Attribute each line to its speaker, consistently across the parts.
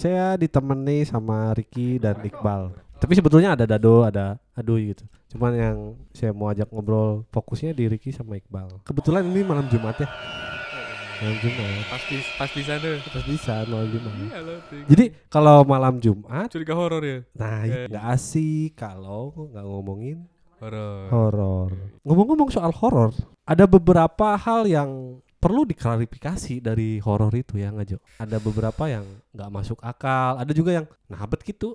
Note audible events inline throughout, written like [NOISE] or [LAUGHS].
Speaker 1: Saya ditemani sama Ricky dan Iqbal. Tapi sebetulnya ada Dado, ada Aduy gitu. Cuman yang saya mau ajak ngobrol fokusnya di Ricky sama Iqbal. Kebetulan ini malam Jumat ya. Malam Jumat.
Speaker 2: Pasti pas di sana.
Speaker 1: Terus bisa malam Jumat.
Speaker 2: Iya.
Speaker 1: Jadi kalau malam Jumat,
Speaker 2: curiga horor ya.
Speaker 1: nah
Speaker 2: Eh.
Speaker 1: nggak asik kalau nggak ngomongin
Speaker 2: Horor.
Speaker 1: horor. Ngomong-ngomong soal horor, ada beberapa hal yang perlu diklarifikasi dari horor itu ya nggak Jo? Ada beberapa yang nggak masuk akal, ada juga yang nabet gitu.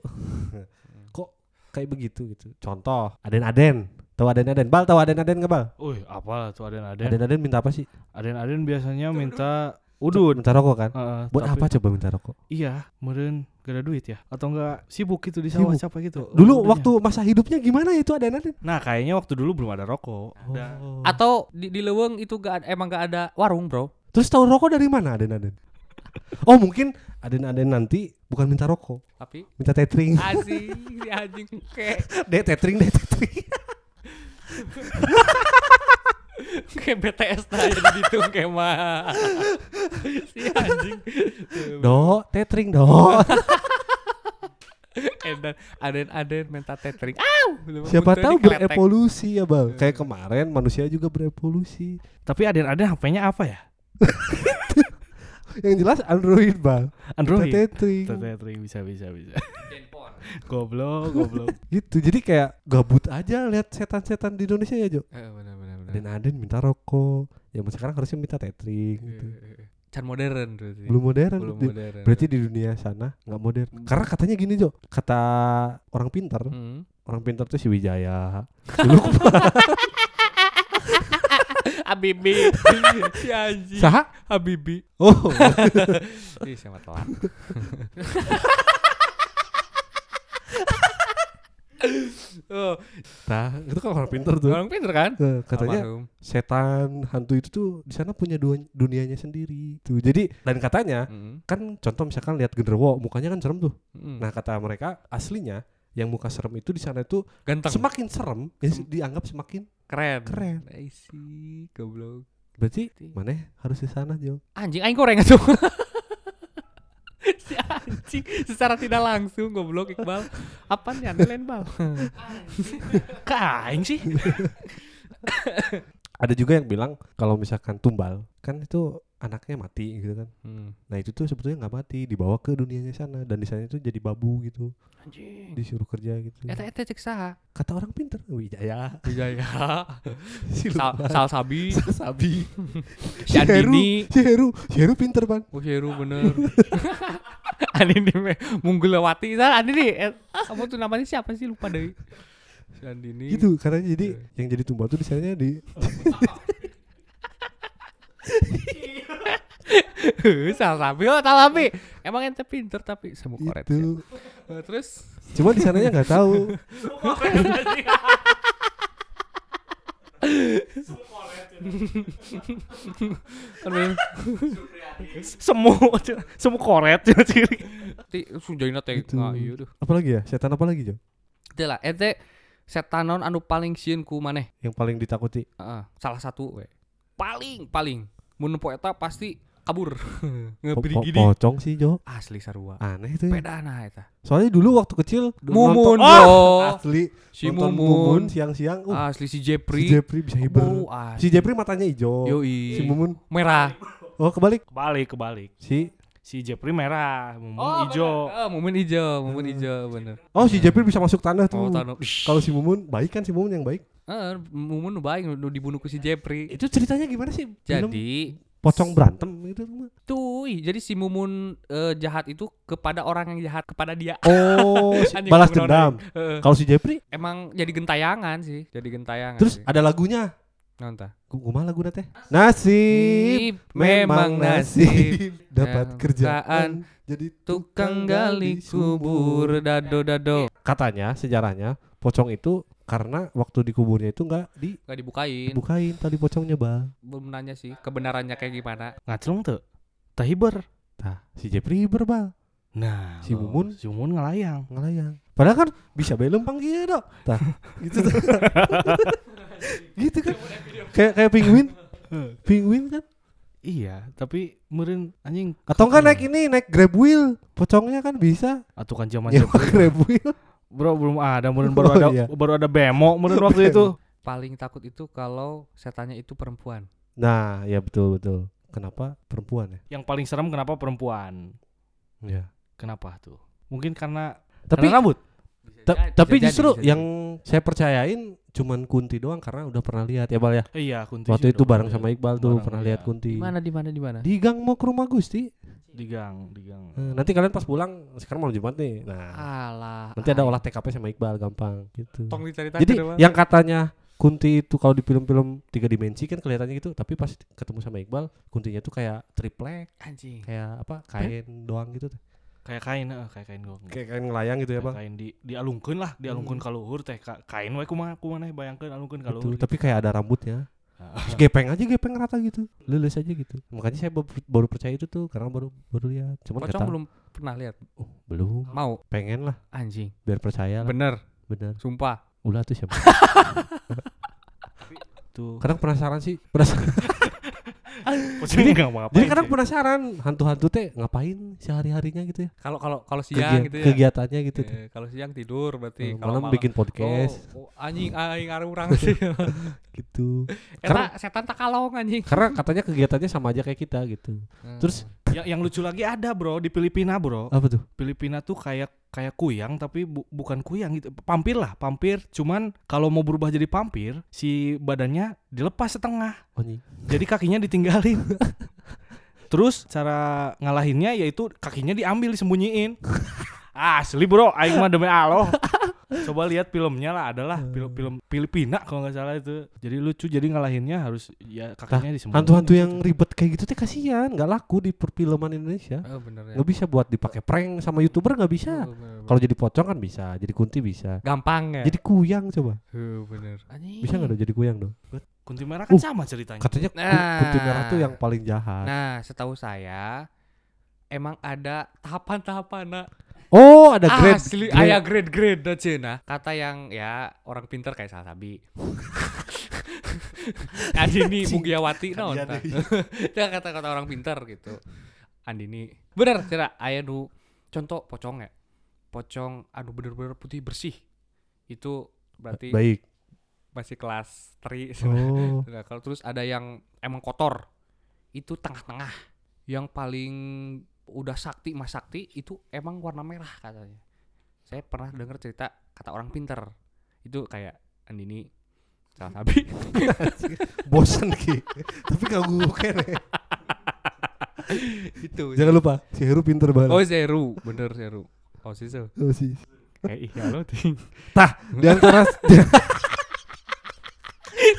Speaker 1: Kok kayak begitu gitu. Contoh, aden-aden. Tahu aden-aden? Bal tahu aden-aden nggak bal?
Speaker 3: Wih, apa tuh aden-aden?
Speaker 1: Aden-aden minta apa sih?
Speaker 3: Aden-aden biasanya minta udun.
Speaker 1: Minta rokok kan?
Speaker 3: Heeh,
Speaker 1: Buat
Speaker 3: tapi-
Speaker 1: apa coba minta rokok?
Speaker 3: Iya, meren gak ada duit ya? Atau enggak sibuk gitu di sawah
Speaker 1: Sibuk.
Speaker 3: siapa gitu?
Speaker 1: Dulu
Speaker 3: Udunnya.
Speaker 1: waktu masa hidupnya gimana itu aden-aden?
Speaker 3: Nah, kayaknya waktu dulu belum ada rokok. Ada.
Speaker 1: Oh.
Speaker 2: Atau di, di Leweng itu gak ada, emang gak ada warung bro.
Speaker 1: Terus tahu rokok dari mana aden-aden? [LAUGHS] Oh mungkin aden-aden nanti bukan minta rokok,
Speaker 2: Tapi
Speaker 1: minta tethering.
Speaker 2: asik si anjing kayak [LAUGHS]
Speaker 1: deh tethering deh tethering. [LAUGHS] [LAUGHS]
Speaker 2: kayak BTS tadi gitu kayak mah [LAUGHS] si anjing.
Speaker 1: Do, tethering do. [LAUGHS]
Speaker 2: Edan aden aden minta tethering. Aw.
Speaker 1: Siapa tahu berevolusi ya bang. Kayak kemarin manusia juga berevolusi.
Speaker 3: Tapi aden-aden HP-nya apa ya?
Speaker 1: Yang jelas Android bang.
Speaker 3: Android.
Speaker 1: Minta tethering.
Speaker 3: Tetring bisa bisa bisa. Goblok, goblok.
Speaker 1: Gitu. Jadi kayak gabut aja lihat setan-setan di Indonesia ya Jo.
Speaker 2: Eh,
Speaker 1: Dan Aden minta rokok. Ya sekarang harusnya minta tethering gitu.
Speaker 2: Can modern berarti.
Speaker 1: Belum modern.
Speaker 2: Belum
Speaker 1: Di-
Speaker 2: modern.
Speaker 1: Berarti di dunia sana nggak modern. Karena katanya gini Jo, kata orang pintar,
Speaker 2: Hmm.
Speaker 1: orang pintar tuh si Wijaya, [LAUGHS] Lukman, [LAUGHS]
Speaker 2: Habibi. [LAUGHS] si anjing.
Speaker 1: Saha?
Speaker 2: Habibi.
Speaker 1: Oh,
Speaker 2: Ih, sama telat. Oh,
Speaker 1: nah itu kan orang pintar tuh.
Speaker 2: orang pinter kan?
Speaker 1: Eh, katanya
Speaker 2: Almarhum.
Speaker 1: setan hantu itu tuh di sana punya dua- dunianya sendiri tuh jadi dan katanya
Speaker 2: Mm,
Speaker 1: kan contoh misalkan lihat genderuwo mukanya kan serem tuh
Speaker 2: mm.
Speaker 1: nah kata mereka aslinya yang muka serem itu di sana itu
Speaker 2: ganteng.
Speaker 1: semakin serem ya dianggap semakin
Speaker 2: keren.
Speaker 1: keren
Speaker 2: I see, goblok.
Speaker 1: berarti mana harus di sana Jo
Speaker 2: Anjing aing goreng tuh. [LAUGHS] si anjing secara tidak langsung goblok Iqbal. Apaan ya lain bal? [LAUGHS]
Speaker 3: Kain sih. [LAUGHS]
Speaker 1: ada juga yang bilang kalau misalkan tumbal kan itu anaknya mati gitu kan
Speaker 2: Hmm.
Speaker 1: nah itu tuh sebetulnya nggak mati dibawa ke dunianya sana dan di sana itu jadi babu gitu
Speaker 2: Anjing.
Speaker 1: disuruh kerja gitu
Speaker 2: Eta eta cek saha?
Speaker 1: kata orang pinter Wijaya
Speaker 2: Wijaya. [LAUGHS]
Speaker 1: si
Speaker 2: Sal, sal sabi.
Speaker 1: Sabi
Speaker 2: Si Andini.
Speaker 1: si Heru si Heru pinter ban
Speaker 2: Oh Heru bener. [LAUGHS] Andini me Munggulawati. Nah, Andini, eh, kamu tuh namanya siapa sih lupa deh. Si Andini.
Speaker 1: gitu karena jadi yang jadi tumbal tuh di sana di
Speaker 2: sal sabi. Oh, sal sabi. Emang ente pinter tapi semua koret. ya.
Speaker 1: itu
Speaker 2: Eh, Terus
Speaker 1: cuma di sananya nggak tahu [LAUGHS]
Speaker 2: Aduh,
Speaker 3: Semu, semu koret ciri.
Speaker 2: ti sujaina teh
Speaker 1: Gitu.
Speaker 2: ah, iya tuh.
Speaker 1: apalagi ya setan apa lagi Jo
Speaker 2: Teu lah, ente setan naon anu paling sieun ku maneh?
Speaker 1: yang paling ditakuti
Speaker 2: Heeh, salah satu we. Paling paling mun po eta pasti kabur. [LAUGHS] Ngeberi
Speaker 1: po-
Speaker 2: gini.
Speaker 1: pocong sih Jo
Speaker 2: Asli sarua.
Speaker 1: aneh itu ya.
Speaker 2: Pedana eta.
Speaker 1: soalnya dulu waktu kecil
Speaker 2: Mumun,
Speaker 1: nonton-
Speaker 2: bro.
Speaker 1: asli
Speaker 2: Si
Speaker 1: nonton
Speaker 2: Mumun.
Speaker 1: siang-siang uh,
Speaker 2: Asli si
Speaker 1: si
Speaker 2: Jepri.
Speaker 1: Jepri bisa hiber
Speaker 2: Oh, asli.
Speaker 1: si Jepri matanya hijau
Speaker 2: Yoi.
Speaker 1: si Mumun
Speaker 2: merah.
Speaker 1: oh kebalik
Speaker 3: Kebalik, kebalik.
Speaker 1: si
Speaker 3: Si Jepri merah, Mumun hijau.
Speaker 2: Oh, mumun hijau, mumun hijau bener.
Speaker 1: oh si Jepri bisa masuk tanah tuh
Speaker 2: Oh, tano.
Speaker 1: kalau si Mumun baik kan si Mumun yang baik
Speaker 2: Eh, mumun nu baik nu dibunuh ku si Jepri.
Speaker 1: itu ceritanya gimana sih
Speaker 2: Jadi
Speaker 1: pocong berantem gitu
Speaker 2: tuh, jadi si mumun eh, jahat itu kepada orang yang jahat kepada dia.
Speaker 1: oh [LAUGHS] balas dendam
Speaker 2: Heeh.
Speaker 1: kalau si Jepri
Speaker 2: Emang jadi gentayangan sih, jadi gentayangan.
Speaker 1: terus
Speaker 2: sih.
Speaker 1: ada lagunya
Speaker 2: Nonton.
Speaker 1: Kumaha lagu teh nasib memang nasib [LAUGHS] dapat kerjaan jadi
Speaker 2: Tukang gali kubur dado dado.
Speaker 1: katanya sejarahnya pocong itu karena waktu di kuburnya itu nggak
Speaker 2: Gak dibukain.
Speaker 1: dibukain tali pocongnya bang
Speaker 2: Belum nanya sih kebenarannya kayak gimana.
Speaker 3: Ngaclung tuh. Tahiber.
Speaker 1: nah si Jepri berbal
Speaker 3: Nah,
Speaker 1: Si
Speaker 3: lo,
Speaker 1: Mumun?
Speaker 3: si Mumun ngelayang.
Speaker 1: ngelayang padahal kan bisa bae lempang gitu dok tah [LAUGHS] gitu tuh. [LAUGHS] gitu kan kayak kayak penguin penguin kan
Speaker 3: Iya, tapi meureun anjing
Speaker 1: Atau enggak naik ini, naik grab wheel. Pocongnya kan bisa.
Speaker 3: atau kan zaman
Speaker 1: Nyewa [LAUGHS] grab wheel.
Speaker 3: Bro belum ada, meureun [LAUGHS] baru
Speaker 1: Oh,
Speaker 3: ada
Speaker 1: iya.
Speaker 3: baru ada bemo meureun waktu itu.
Speaker 2: Paling takut itu kalau setannya itu perempuan.
Speaker 1: Nah, ya betul betul. Kenapa perempuan ya?
Speaker 3: Yang paling serem kenapa perempuan?
Speaker 1: Ya.
Speaker 3: Kenapa tuh? Mungkin karena
Speaker 1: Tapi
Speaker 3: karena rambut.
Speaker 1: ta- tapi justru yang saya percayain cuman Kunti doang karena udah pernah lihat ya Bal ya.
Speaker 3: Iya, Kunti
Speaker 1: Waktu itu bareng sama. Iqbal tuh pernah
Speaker 3: iya.
Speaker 1: lihat Kunti.
Speaker 2: Di mana di mana di mana?
Speaker 1: Di gang mau ke rumah Gusti.
Speaker 3: Di gang, di gang.
Speaker 1: Eh, nanti kalian pas pulang sekarang malam Jumat nih. Nah,
Speaker 2: Alah.
Speaker 1: nanti ada olah TKP sama Iqbal gampang gitu.
Speaker 2: Tong dicari
Speaker 1: Jadi yang katanya Kunti itu kalau di film-film tiga dimensi kan kelihatannya gitu, tapi pas ketemu sama Iqbal, Kuntinya tuh kayak triplek,
Speaker 2: anjing.
Speaker 1: kayak apa? Kain doang gitu tuh.
Speaker 3: Kayak kain, eh, kayak kain gong.
Speaker 1: Kayak kain ngelayang gitu ya, Bang.
Speaker 3: kain di dialungkeun lah, dialungkeun
Speaker 1: Hmm.
Speaker 3: ka luhur teh ka- kain we kumaha kumaha bayangkeun alungkeun ka
Speaker 1: Gitu,
Speaker 3: luhur.
Speaker 1: tapi kayak ada rambutnya.
Speaker 3: Ah.
Speaker 1: Terus gepeng aja gepeng rata gitu. Lulus aja gitu. Makanya saya baru, baru percaya itu tuh karena baru baru lihat. Cuman
Speaker 2: Pocong
Speaker 1: tahu.
Speaker 2: belum pernah lihat.
Speaker 1: Oh, belum.
Speaker 2: Mau
Speaker 1: Pengen lah
Speaker 2: anjing.
Speaker 1: biar percaya lah.
Speaker 2: Bener,
Speaker 1: Bener.
Speaker 2: sumpah.
Speaker 1: Ulah tuh siapa? [LAUGHS]
Speaker 3: Tuh.
Speaker 1: kadang penasaran sih. Penasaran. [LAUGHS] [LAUGHS]
Speaker 3: Jadi enggak mau
Speaker 1: Jadi kadang penasaran hantu-hantu teh ngapain sehari-harinya gitu ya?
Speaker 2: Kalau kalau kalau siang
Speaker 1: Kegia-
Speaker 2: gitu ya.
Speaker 1: Kegiatannya gitu tuh.
Speaker 2: Eh, kalau siang tidur berarti kalau
Speaker 1: malam bikin podcast
Speaker 2: Oh, oh, anjing aing arurang sih. [LAUGHS]
Speaker 1: gitu.
Speaker 2: Eta setan tak kalong anjing.
Speaker 1: Karena katanya kegiatannya sama aja kayak kita gitu. Terus
Speaker 3: Ya, yang lucu lagi ada bro di Filipina bro.
Speaker 1: apa tuh?
Speaker 3: Filipina tuh kayak kayak kuyang tapi bu- bukan kuyang gitu. Pampir lah, pampir. Cuman kalau mau berubah jadi pampir, si badannya dilepas setengah.
Speaker 1: Oh.
Speaker 3: Jadi kakinya ditinggalin. [LAUGHS] Terus cara ngalahinnya yaitu kakinya diambil disembunyiin. Asli bro, aing mah demi Allah. [LAUGHS] Coba lihat filmnya lah, adalah film film Filipina kalau nggak salah itu. Jadi lucu, jadi ngalahinnya harus ya kakinya disembunyiin.
Speaker 1: Hantu-hantu yang ribet kayak gitu teh kasihan, nggak laku di perfilman Indonesia.
Speaker 2: Oh, bener ya.
Speaker 1: Nggak bisa buat dipakai prank sama youtuber nggak bisa.
Speaker 2: Oh,
Speaker 1: Kalau jadi pocong kan bisa, jadi kunti bisa.
Speaker 2: gampang ya.
Speaker 1: Jadi kuyang coba.
Speaker 2: Oh, bener. Anjing.
Speaker 1: Bisa nggak dong jadi kuyang dong?
Speaker 3: Kunti merah kan
Speaker 1: Uh,
Speaker 3: sama ceritanya.
Speaker 1: Katanya
Speaker 2: Nah.
Speaker 1: kunti merah tuh yang paling jahat.
Speaker 2: Nah, setahu saya emang ada tahapan-tahapan nah.
Speaker 1: Oh, ada grade.
Speaker 2: Asli
Speaker 1: grade.
Speaker 2: aya grade-grade da cenah. Kata yang ya orang pinter kayak Salasabi. [LAUGHS] Andini Mugiawati naon
Speaker 1: deui. [LAUGHS]
Speaker 2: Dia kata-kata orang pinter gitu. Andini. Bener, cera aya nu contoh pocong ya. Pocong anu bener-bener putih bersih. Itu berarti
Speaker 1: Baik.
Speaker 2: masih kelas 3
Speaker 1: Oh.
Speaker 2: Nah, kalau terus ada yang emang kotor. Itu tengah-tengah. Yang paling udah sakti mas sakti itu emang warna merah katanya. Saya pernah dengar cerita kata orang pinter. Itu kayak Andini salah sabi. [LAUGHS]
Speaker 1: Bosan ki. Tapi kagum kene.
Speaker 2: itu.
Speaker 1: Jangan lupa, si Heru pinter banget.
Speaker 2: Oh Zeru, bener Zeru. Oh sih so.
Speaker 1: Oh, sih.
Speaker 2: Eh iya lo ting.
Speaker 1: Di antara [LAUGHS]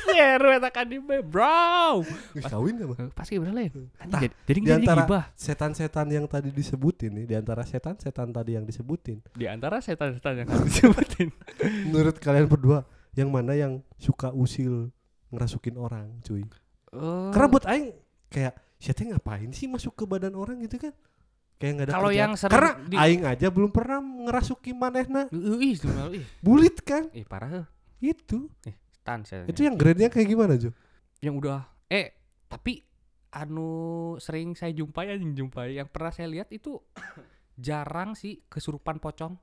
Speaker 2: Kan di bro.
Speaker 1: kawin apa?
Speaker 2: Eh, Pasti bener lain.
Speaker 1: Tah,
Speaker 2: Jadi jadi
Speaker 1: di
Speaker 2: jadi
Speaker 1: antara
Speaker 2: gibah.
Speaker 1: setan-setan yang tadi disebutin nih, di antara setan-setan tadi yang disebutin,
Speaker 2: Di antara setan-setan yang harus disebutin. [LAUGHS]
Speaker 1: menurut kalian berdua, yang mana yang suka usil ngerasukin orang, cuy?
Speaker 2: Oh.
Speaker 1: Karena buat aing kayak siapa ngapain sih masuk ke badan orang gitu kan? Kayak nggak ada
Speaker 2: Kalau yang sering
Speaker 1: Karena
Speaker 2: di-
Speaker 1: aing aja belum pernah ngerasuki manehna.
Speaker 2: Ih.
Speaker 1: Bulit kan?
Speaker 2: Ih, parah.
Speaker 1: Itu. Itu yang grade-nya kayak gimana, Jo?
Speaker 2: yang udah eh tapi anu sering saya jumpai anjing jumpai. Yang pernah saya lihat itu [COUGHS] jarang sih kesurupan pocong.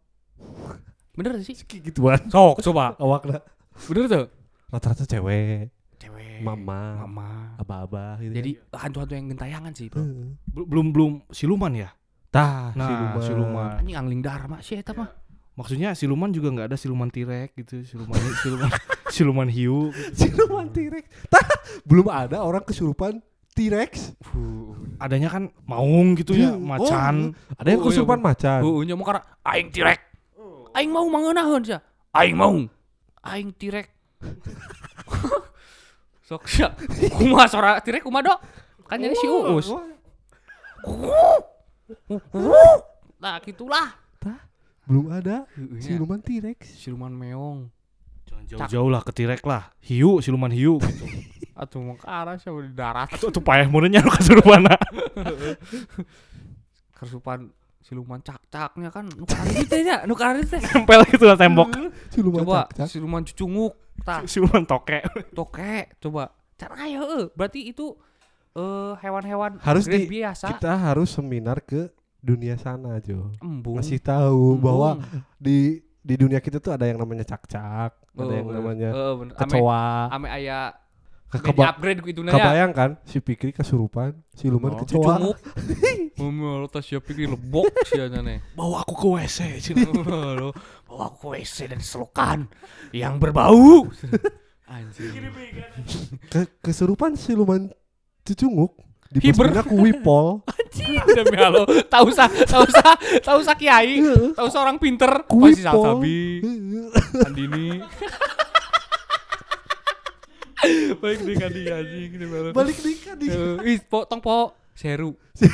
Speaker 2: Bener sih?
Speaker 1: Kayak gituan.
Speaker 2: sok coba. [LAUGHS]
Speaker 1: Awakna
Speaker 2: bener tuh?
Speaker 1: Rata-rata cewek,
Speaker 2: cewek.
Speaker 1: Mama,
Speaker 2: mama.
Speaker 1: Abah-abah gitu.
Speaker 2: jadi hantu-hantu yang gentayangan sih bro
Speaker 3: belum belum siluman ya.
Speaker 1: Tah,
Speaker 3: Nah,
Speaker 1: siluman.
Speaker 3: siluman.
Speaker 2: anjing angling dharma sih eta mah
Speaker 3: Maksudnya siluman juga nggak ada siluman tirek gitu, siluman siluman [LAUGHS] siluman hiu. [LAUGHS]
Speaker 1: Siluman T-Rex. Tah, belum ada orang kesurupan T-Rex.
Speaker 3: Adanya kan maung gitu ya,
Speaker 1: Oh,
Speaker 3: macan.
Speaker 1: Ada yang
Speaker 2: Oh, iya,
Speaker 1: kesurupan macan.
Speaker 2: Heeh nya mau karena aing tirek aing mau mangeunahun sia aing mau aing tirek [LAUGHS] sok sia kumaha suara tirek kumaha dok kan jadi si uus nah gitulah
Speaker 1: Belum ada
Speaker 2: nya.
Speaker 1: siluman T-Rex.
Speaker 2: siluman meong
Speaker 3: jauh-jauh lah ke tirek lah. Hiu, siluman hiu gitu. [LAUGHS]
Speaker 2: atau mau ke arah siapa di darat
Speaker 3: Atuh tuh payah munanya nu kesurupan. [LAUGHS]
Speaker 2: kesurupan siluman cak-caknya kan nu karit teh nya nu karit teh
Speaker 3: Nempel gitu lah tembok.
Speaker 1: Siluman
Speaker 2: coba
Speaker 1: cak-cak.
Speaker 2: siluman cucunguk tah [LAUGHS]
Speaker 3: Siluman toke.
Speaker 2: toke coba cara ayo eh. berarti itu eh hewan-hewan
Speaker 1: Harus di-
Speaker 2: biasa
Speaker 1: Kita harus seminar ke dunia sana, Jo.
Speaker 2: embung
Speaker 1: Ngasih tahu bahwa
Speaker 2: Embung.
Speaker 1: di di dunia kita tuh ada yang namanya cak-cak, ada
Speaker 2: Oh,
Speaker 1: yang
Speaker 2: bener.
Speaker 1: namanya
Speaker 2: Eh, bener. Ame-
Speaker 1: kecoa.
Speaker 2: ame aya
Speaker 1: keba-
Speaker 2: upgrade gitu nanya
Speaker 1: kebayang kan si Pikri kesurupan, siluman
Speaker 2: Oh,
Speaker 1: kecoa.
Speaker 2: cunguk. Ngomel [LAUGHS] tas siapa pikir lebok sih ane.
Speaker 3: Bawa aku ke WC.
Speaker 2: Lo [LAUGHS] bawa aku ke WC dan selokan yang berbau. [LAUGHS] Anjir.
Speaker 1: Ke- kesurupan siluman cecunguk
Speaker 2: Hiber.
Speaker 1: aku wipol.
Speaker 2: Anjir demi Allah. Tahu sa, tahu sa, tahu sa kiai, tahu seorang pinter.
Speaker 1: Kuipol.
Speaker 2: Pasti Salsabi, [LAUGHS] Andini. [LAUGHS] Baik dengan dia anjing demi Allah.
Speaker 1: Balik nikah di.
Speaker 2: Eh, Ih, po, tong po, seru. [LAUGHS]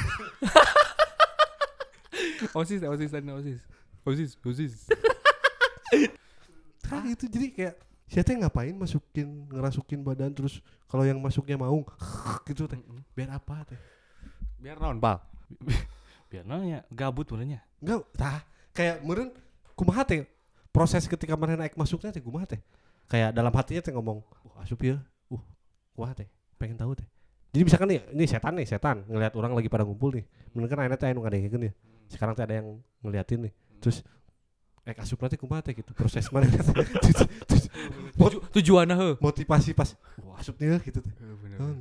Speaker 2: osis, osis, tadi osis. Osis, osis.
Speaker 1: Kan itu jadi kayak siapa yang ngapain masukin ngerasukin badan terus kalau yang masuknya mau [LAUGHS] gitu teh. Biar apa teh?
Speaker 2: Biar naon, Pak? [LAUGHS]
Speaker 3: Biar nanya gabut sebenarnya.
Speaker 1: enggak tah. Kayak meren kumaha teh? Proses ketika mana naik masuknya teh kumaha teh? Kayak dalam hatinya teh ngomong uh asup ya. Uh kumaha teh? Pengen tahu teh. Jadi misalkan nih ini setan nih setan ngelihat orang lagi pada ngumpul nih. Mungkin kan akhirnya teh anu ngadengekeun ya sekarang teh ada yang ngeliatin nih. Terus eh asup nanti kumaha teh? Gitu proses mana [LAUGHS]
Speaker 2: Tuju, tujuannya he.
Speaker 1: motivasi pas wah asup nih gitu teh Hmm.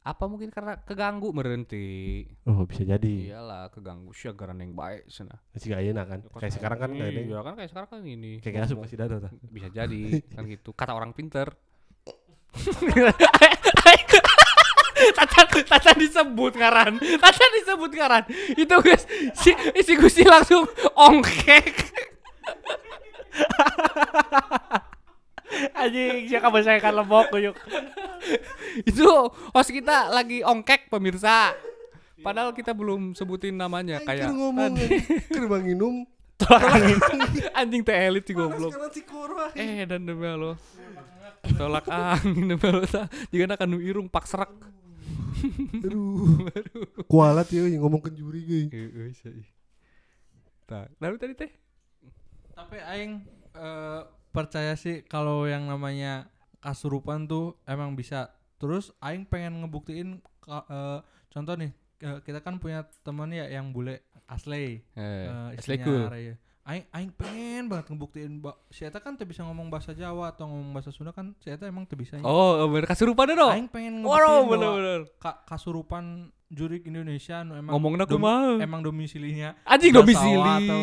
Speaker 2: Apa mungkin karena keganggu merenti?
Speaker 1: oh bisa jadi
Speaker 2: Iyalah, keganggu sih agaran yang baik sana.
Speaker 1: Jika ayeuna kan. Kayak sekarang kan kayak
Speaker 2: Iya kan kayak sekarang kan ini.
Speaker 1: kayak asup masih dada tah.
Speaker 2: Bisa jadi kan gitu. Kata orang pinter. [LAUGHS] Tacan, tacan disebut ngaran, tacan disebut ngaran. Itu guys, si, si Gusti langsung ongkek. [LAUGHS]
Speaker 3: Anjing, siapa saya kan lebok yuk.
Speaker 2: Itu host kita lagi ongkek pemirsa. Padahal kita belum sebutin namanya kayak
Speaker 1: ngomong keur manginum
Speaker 3: Tolak angin.
Speaker 2: anjing teh elit sih goblok. Eh dan demi Allah. Tolak angin demi tah. Jika nak nu irung pak serak.
Speaker 1: Aduh. Kualat ya yang ngomong ke juri guys.
Speaker 2: Heeh, sih. Tah, lalu tadi teh
Speaker 4: Tapi aing eh, percaya sih kalau yang namanya kasurupan tuh emang bisa. Terus aing pengen ngebuktiin eh, contoh nih eh, kita kan punya teman ya yang bule asli
Speaker 2: eh,
Speaker 4: eh,
Speaker 2: asli cool.
Speaker 4: Raya. Aing aing pengen banget ngebuktiin ba, si Eta kan tuh bisa ngomong bahasa Jawa atau ngomong bahasa Sunda kan si Eta emang tuh bisa.
Speaker 2: Oh, bener kasurupan dong.
Speaker 4: Aing pengen ngebuktiin bahwa
Speaker 2: bener-bener.
Speaker 4: ka- kasurupan jurik Indonesia nu emang
Speaker 2: Ngomongnya
Speaker 4: dom- emang domisilinya
Speaker 2: Anjing domisili.
Speaker 4: Atau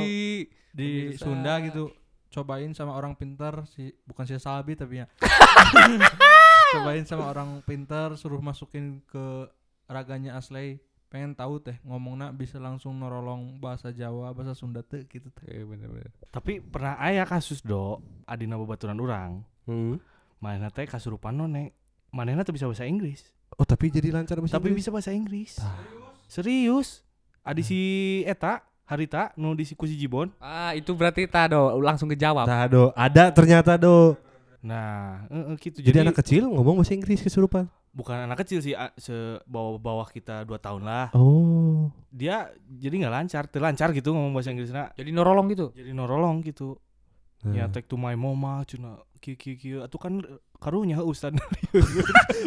Speaker 4: di. Sunda gitu cobain sama orang pintar si bukan si Salbi tapi ya [LAUGHS] cobain sama orang pintar suruh masukin ke raganya Asley pengen tahu teh ngomongnya bisa langsung nolong bahasa Jawa bahasa Sunda teh gitu teh
Speaker 2: Eh, bener-bener.
Speaker 3: Tapi pernah aya kasus do adina babaturan orang.
Speaker 1: Hmm.
Speaker 3: Mana teh kasurupan none. Manehna teh bisa bahasa Inggris.
Speaker 1: Oh tapi jadi lancar bahasa
Speaker 3: Tapi
Speaker 1: Inggris?
Speaker 3: bisa bahasa Inggris. Serius? Adi si eta Harita nu di si Kusi Jibon.
Speaker 2: Ah, itu berarti tado langsung kejawab.
Speaker 1: Tah, do. Ada ternyata do.
Speaker 3: Nah, heeh, gitu.
Speaker 1: Jadi, anak kecil ngomong bahasa Inggris kesurupan.
Speaker 3: bukan anak kecil sih se bawah-bawah kita 2 tahun lah.
Speaker 1: Oh.
Speaker 3: Dia jadi nggak lancar, terlancar gitu ngomong bahasa Inggrisnya.
Speaker 2: Jadi norolong gitu.
Speaker 3: Jadi norolong gitu.
Speaker 1: Nah.
Speaker 3: Ya take to my mama cuna kieu kieu kieu atuh kan karunya [LAUGHS] ustad.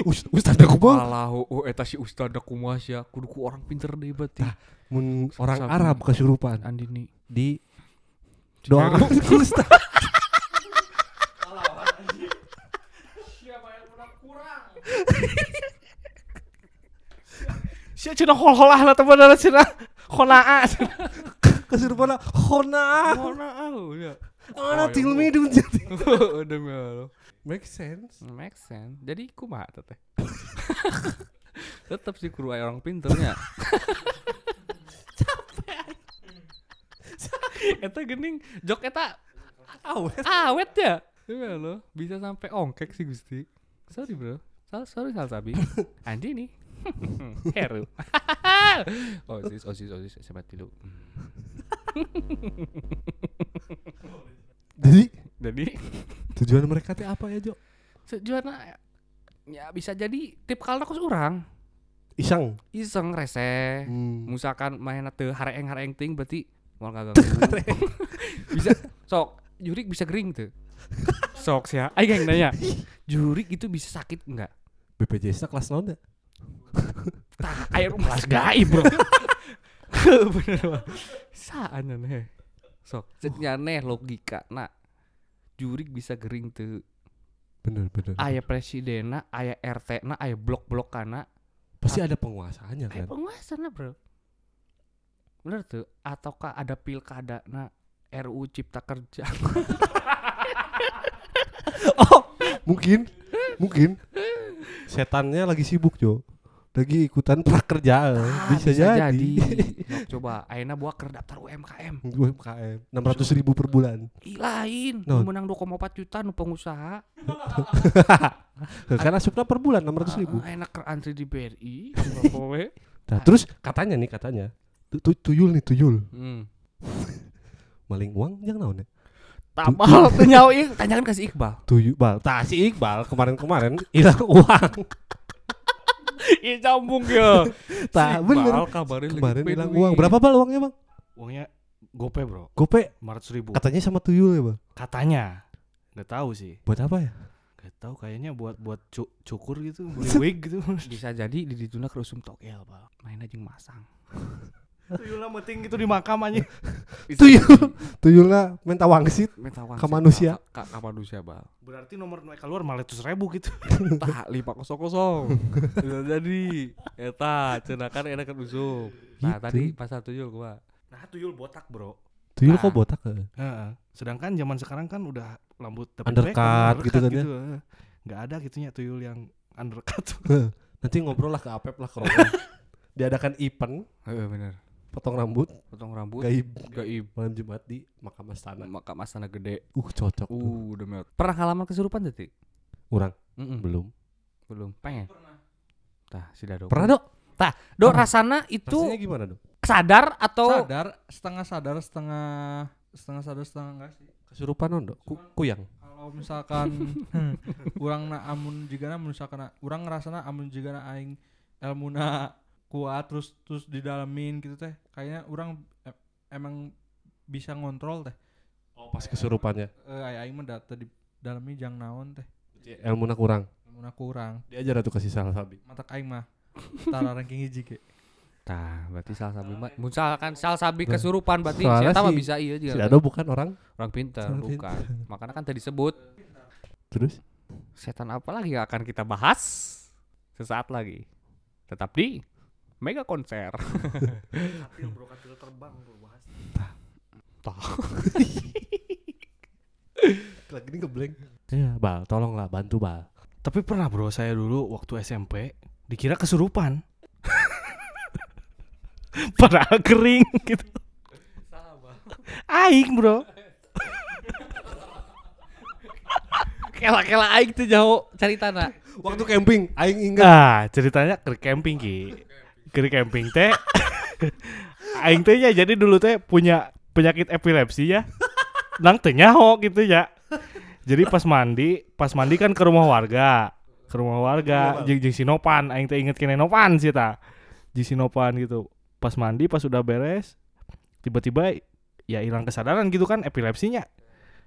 Speaker 1: Us- Ustaz aku mah
Speaker 2: Alah, oh eta si ustad kumaha sia, kudu ku orang pinter deh berarti.
Speaker 1: Mun orang
Speaker 2: Sabi.
Speaker 1: Arab kesurupan
Speaker 2: Andini.
Speaker 1: di doa Ustaz. [LAUGHS]
Speaker 3: Sia cina hol-holah lah teman lah cina khonaa.
Speaker 1: kesurupan khona.
Speaker 2: Mana aku ya.
Speaker 1: Ana
Speaker 2: Oh, ya
Speaker 1: tilmi
Speaker 2: Allah.
Speaker 1: dun jadi. [LAUGHS]
Speaker 2: Demi Allah.
Speaker 1: Make sense.
Speaker 2: Make sense. Jadi kumaha teteh? [LAUGHS] Tetap sih kudu aya orang pinternya. [LAUGHS] eta gening jok eta
Speaker 1: Awet.
Speaker 2: awet ya. Iya lo, bisa sampai ongkek sih Gusti. Sorry bro. Sal sorry Sal Sabi. [LAUGHS] Andi nih. [LAUGHS] Heru. osis osis osis sebat dulu.
Speaker 1: Jadi
Speaker 2: Jadi
Speaker 1: tujuan mereka teh apa ya, Jo?
Speaker 2: sejuana ya bisa jadi tip kalna kus orang
Speaker 1: Iseng.
Speaker 2: iseng rese
Speaker 1: Hmm.
Speaker 2: misalkan main teu hareeng hareeng ting berarti mau gak ganggu bisa sok jurik bisa gering tuh sok sih aing yang nanya jurik itu bisa sakit enggak
Speaker 1: BPJS -nya kelas naon ya?
Speaker 2: Tah, aya nu melas gaib, Bro. [LAUGHS] Bener. Saan nih. Sok, cek nyaneh logika na jurig bisa gering tuh
Speaker 1: Bener bener.
Speaker 2: aya presidena aya RT na aya blok-blok kana
Speaker 1: Pasti ada penguasaannya
Speaker 2: aya
Speaker 1: kan.
Speaker 2: penguasa na bro bener tuh ataukah ada pilkada na RU Cipta Kerja [LAUGHS]
Speaker 1: oh, mungkin mungkin setannya lagi sibuk Jo. Lagi ikutan prakerja.
Speaker 2: Ah,
Speaker 1: bisa, jadi.
Speaker 2: Sok, [LAUGHS] coba ayeuna buat ke daftar UMKM
Speaker 1: UMKM 600 ribu per bulan.
Speaker 2: Ih lain
Speaker 1: Naon?
Speaker 2: nu menang 2,4 juta nu pengusaha [LAUGHS]
Speaker 1: Karena supra per bulan 600 ribu.
Speaker 2: Ah, enak ke antri di BRI?
Speaker 1: Nah, terus katanya nih katanya tu- tu- tuyul nih tuyul.
Speaker 2: Hmm. [LAUGHS]
Speaker 1: maling uang jangan naon ya?
Speaker 2: Tabal [LAUGHS] teu nyawa ieu tanyakan kasih Iqbal.
Speaker 1: Tuyul bal. Tah si Iqbal kemarin-kemarin hilang uang. [LAUGHS]
Speaker 2: Iya nyambung ya.
Speaker 1: Tah bener.
Speaker 2: Kabarin
Speaker 1: kemarin hilang uang. Berapa bal uangnya bang?
Speaker 3: Uangnya gope bro,
Speaker 1: gope?
Speaker 3: 500 ribu.
Speaker 1: katanya sama tuyul ya bang
Speaker 3: Katanya, nggak tahu sih.
Speaker 1: buat apa ya?
Speaker 3: Gak tahu kayaknya buat buat cu- cukur gitu, beli wig gitu.
Speaker 2: bisa jadi di ditunda ke rusum togel bal. Main aja masang
Speaker 3: Tuyulnya meting gitu di makam aja. [LAUGHS]
Speaker 1: tuyul tuyulnya minta wangsit
Speaker 2: Metawang
Speaker 1: Ke manusia.
Speaker 2: ke, ke manusia bal
Speaker 3: Berarti nomor mereka keluar malah ribu gitu. [LAUGHS]
Speaker 2: tah lima kosong kosong jadi eta cenakan enak ke rusum nah
Speaker 1: Gitu.
Speaker 2: tadi pasal tuyul gua
Speaker 3: Nah tuyul botak bro.
Speaker 1: tuyul
Speaker 2: Nah.
Speaker 1: kok botak ya
Speaker 3: Heeh. Sedangkan zaman sekarang kan udah rambut double
Speaker 1: Undercut
Speaker 3: beckham,
Speaker 1: gitu kan ya.
Speaker 3: heeh. Nggak ada gitunya tuyul yang undercut. [LAUGHS]
Speaker 1: nanti ngobrol lah ke Apep lah ke Roman diadakan event
Speaker 2: Heeh bener
Speaker 1: potong rambut.
Speaker 2: Potong rambut.
Speaker 1: Gaib.
Speaker 2: Gaib.
Speaker 1: Malam Jumat di makam astana.
Speaker 2: Maka masana gede.
Speaker 1: Uh cocok tuh.
Speaker 2: uh demi pernah halaman kesurupan tadi
Speaker 1: Urang
Speaker 2: Mm-mm.
Speaker 1: belum.
Speaker 2: Belum. Pengen? Tah si dado
Speaker 1: pernah dok.
Speaker 2: Do rasana itu
Speaker 1: rasanya gimana dok?
Speaker 2: sadar atau
Speaker 4: sadar setengah sadar setengah setengah sadar setengah enggak sih.
Speaker 1: Kesurupan non dok? Ku- kuyang.
Speaker 4: Kalau misalkan [LAUGHS] urang na amun jigana misalkan na- urang ngerasana amun jigana aing elmuna kuat terus terus didalamin gitu teh. Kayaknya urang e- emang bisa ngontrol teh.
Speaker 1: Oh pas kesurupannya.
Speaker 4: Eh aya aing mah data di dalami jang naon teh.
Speaker 1: Ilmu kurang.
Speaker 4: Elmuna kurang.
Speaker 1: Diajar tuh kasih salah sabi
Speaker 4: mata aing mah tara ranking hiji ge
Speaker 2: Tah, berarti sal sabi mah misalkan sal sabi
Speaker 1: Nah,
Speaker 2: kesurupan berarti
Speaker 1: soalnya
Speaker 2: saya mah
Speaker 1: si-
Speaker 2: bisa iya
Speaker 1: si
Speaker 2: juga.
Speaker 1: Dado bukan orang.
Speaker 2: Orang pintar,
Speaker 1: Orang
Speaker 2: bukan. Makanya kan tadi disebut.
Speaker 1: Terus?
Speaker 2: Setan apa lagi yang akan kita bahas sesaat lagi. Tetap di Mega Konser.
Speaker 3: katil bro, katil terbang bro bahas.
Speaker 1: lagi ini ngeblank ya bal tolonglah bantu bal
Speaker 3: Tapi pernah bro saya dulu waktu SMP dikira kesurupan. [LAUGHS] Padahal kering gitu. Aing bro.
Speaker 2: Kela-kela aing tuh jauh cari tanah.
Speaker 1: waktu camping aing ingat
Speaker 3: Nah ceritanya ke camping ki. Ke camping teh. Aing teh nya jadi dulu teh punya penyakit epilepsi ya. Nang teh nyaho gitu ya. Jadi pas mandi, pas mandi kan ke rumah warga. Ke rumah warga, jeung jeung Sinopan, aing teh inget kene Nopan sih ta. Di Sinopan gitu. Pas mandi pas udah beres, tiba-tiba ya hilang kesadaran gitu kan epilepsinya.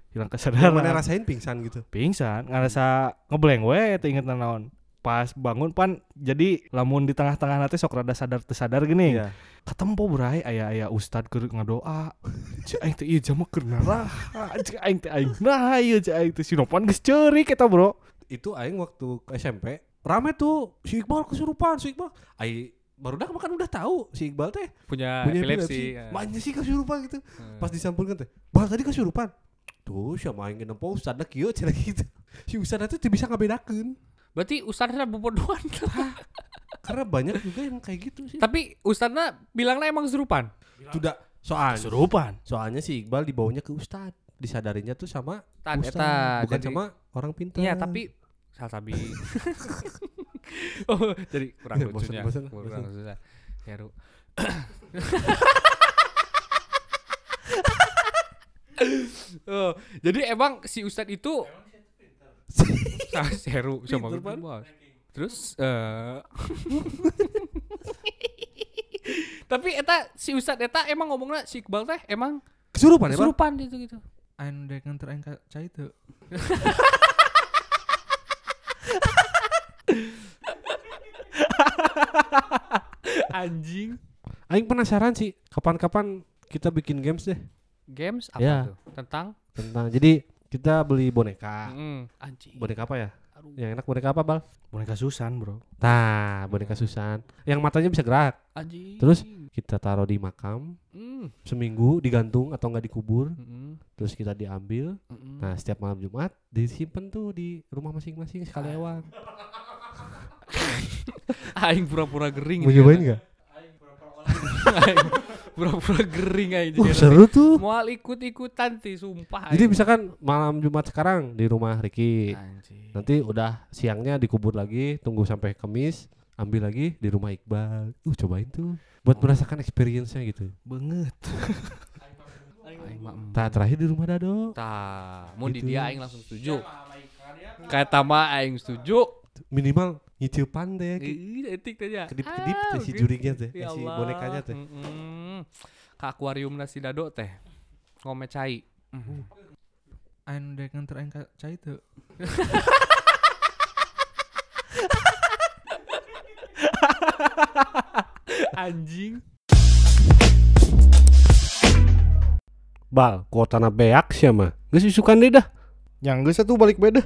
Speaker 3: Hilang
Speaker 1: yang
Speaker 3: kesadaran
Speaker 1: mana rasain pingsan gitu
Speaker 3: pingsan ngerasa ngeblank we teu inget naon pas bangun pan jadi lamun di tengah-tengah nanti sok rada sadar teu sadar gini.
Speaker 1: Iya.
Speaker 3: ketempo bray aya aya ustad keur ngadoa cek aing teh ieu jama keur naraha cek aing teh aing nah ieu cek aing teh sinopan geus ceurik eta bro.
Speaker 1: Itu aing waktu SMP rame tuh si Iqbal kesurupan si Iqbal. Aing baru dah kan udah tahu si Iqbal teh.
Speaker 2: Punya,
Speaker 1: punya
Speaker 2: epilepsi.
Speaker 1: epilepsi. maknya sih kesurupan gitu.
Speaker 2: Hmm.
Speaker 1: pas disampulkan teh bal tadi kesurupan. Tuh siapa main nempo ustadnya kieu cenah gitu. Si ustadnya tuh teu bisa ngabedakeun
Speaker 2: Berarti ustadznya bobodohan. [LAUGHS]
Speaker 1: karena banyak juga yang kayak gitu sih
Speaker 2: Tapi ustadznya bilangnya emang kesurupan.
Speaker 1: sudah soalnya
Speaker 3: kesurupan
Speaker 1: soalnya si Iqbal dibawanya ke ustad disadarinya tuh sama
Speaker 2: Tan,
Speaker 1: ustad
Speaker 2: eta,
Speaker 1: bukan
Speaker 2: jadi-
Speaker 1: sama orang pintar
Speaker 2: Iya, tapi sal sabi. [LAUGHS] oh, jadi kurang
Speaker 1: Ya,
Speaker 2: lucunya.
Speaker 1: bosan, bosan,
Speaker 2: kurang lucunya. Heru. [LAUGHS] oh, jadi emang si Ustadz itu si Heru sama
Speaker 1: Pan.
Speaker 2: Bos. Terus eh [LAUGHS] Tapi eta si Ustadz eta emang ngomongnya si Iqbal teh emang
Speaker 1: kesurupan ya Bang?
Speaker 2: kesurupan gitu gitu.
Speaker 4: aing dek nganter aing ka cai teu [LAUGHS]
Speaker 2: Anjing.
Speaker 1: Aing penasaran sih, kapan-kapan kita bikin games deh
Speaker 2: Games apa
Speaker 1: Ya.
Speaker 2: tuh? Tentang
Speaker 1: tentang. Jadi kita beli boneka.
Speaker 2: Mm, anjing.
Speaker 1: Boneka apa ya?
Speaker 2: Aduh.
Speaker 1: Yang enak boneka apa, Bal?
Speaker 3: Boneka Susan, Bro.
Speaker 1: Nah, boneka Susan. Yang matanya bisa gerak.
Speaker 2: Anjing.
Speaker 1: Terus? Kita taruh di makam
Speaker 2: Mm,
Speaker 1: seminggu digantung atau enggak dikubur.
Speaker 2: mm,
Speaker 1: Terus kita diambil.
Speaker 2: mm,
Speaker 1: Nah, setiap malam Jumat disimpan tuh di rumah masing-masing sekali ewang. [LAUGHS]
Speaker 2: Aing pura-pura gering.
Speaker 1: Mau nyobain enggak?
Speaker 2: Aing pura-pura [LAUGHS] gering aja.
Speaker 1: Uh, seru tuh.
Speaker 2: Mual ikut-ikutan ti, sumpah.
Speaker 1: Jadi
Speaker 2: aing.
Speaker 1: misalkan malam Jumat sekarang di rumah Ricky.
Speaker 2: Anjing.
Speaker 1: Nanti udah siangnya dikubur lagi, tunggu sampai Kamis, ambil lagi di rumah Iqbal. Uh, cobain tuh buat
Speaker 2: Oh.
Speaker 1: merasakan experience-nya gitu.
Speaker 3: Banget. [LAUGHS]
Speaker 1: Nah, terakhir di rumah Dado.
Speaker 2: Tah, mau di
Speaker 1: Gitu.
Speaker 2: dia aing langsung setuju. Kata mah aing setuju.
Speaker 1: Minimal nyicil pandai gitu.
Speaker 2: Ih, etik teh ya.
Speaker 1: Kedip-kedip
Speaker 2: Ah,
Speaker 1: teh si
Speaker 2: gitu.
Speaker 1: jurignya teh,
Speaker 2: Ya
Speaker 1: si bonekanya teh.
Speaker 2: Mm-mm. Ke akuarium nasi dado teh. Ngome cai. Mm.
Speaker 4: Aing dek nganter aing ka cai teu. [LAUGHS]
Speaker 2: Anjing.
Speaker 1: Bal, kota na beak sih mah. Geus isukan deui dah.
Speaker 3: Yang geus satu balik beda.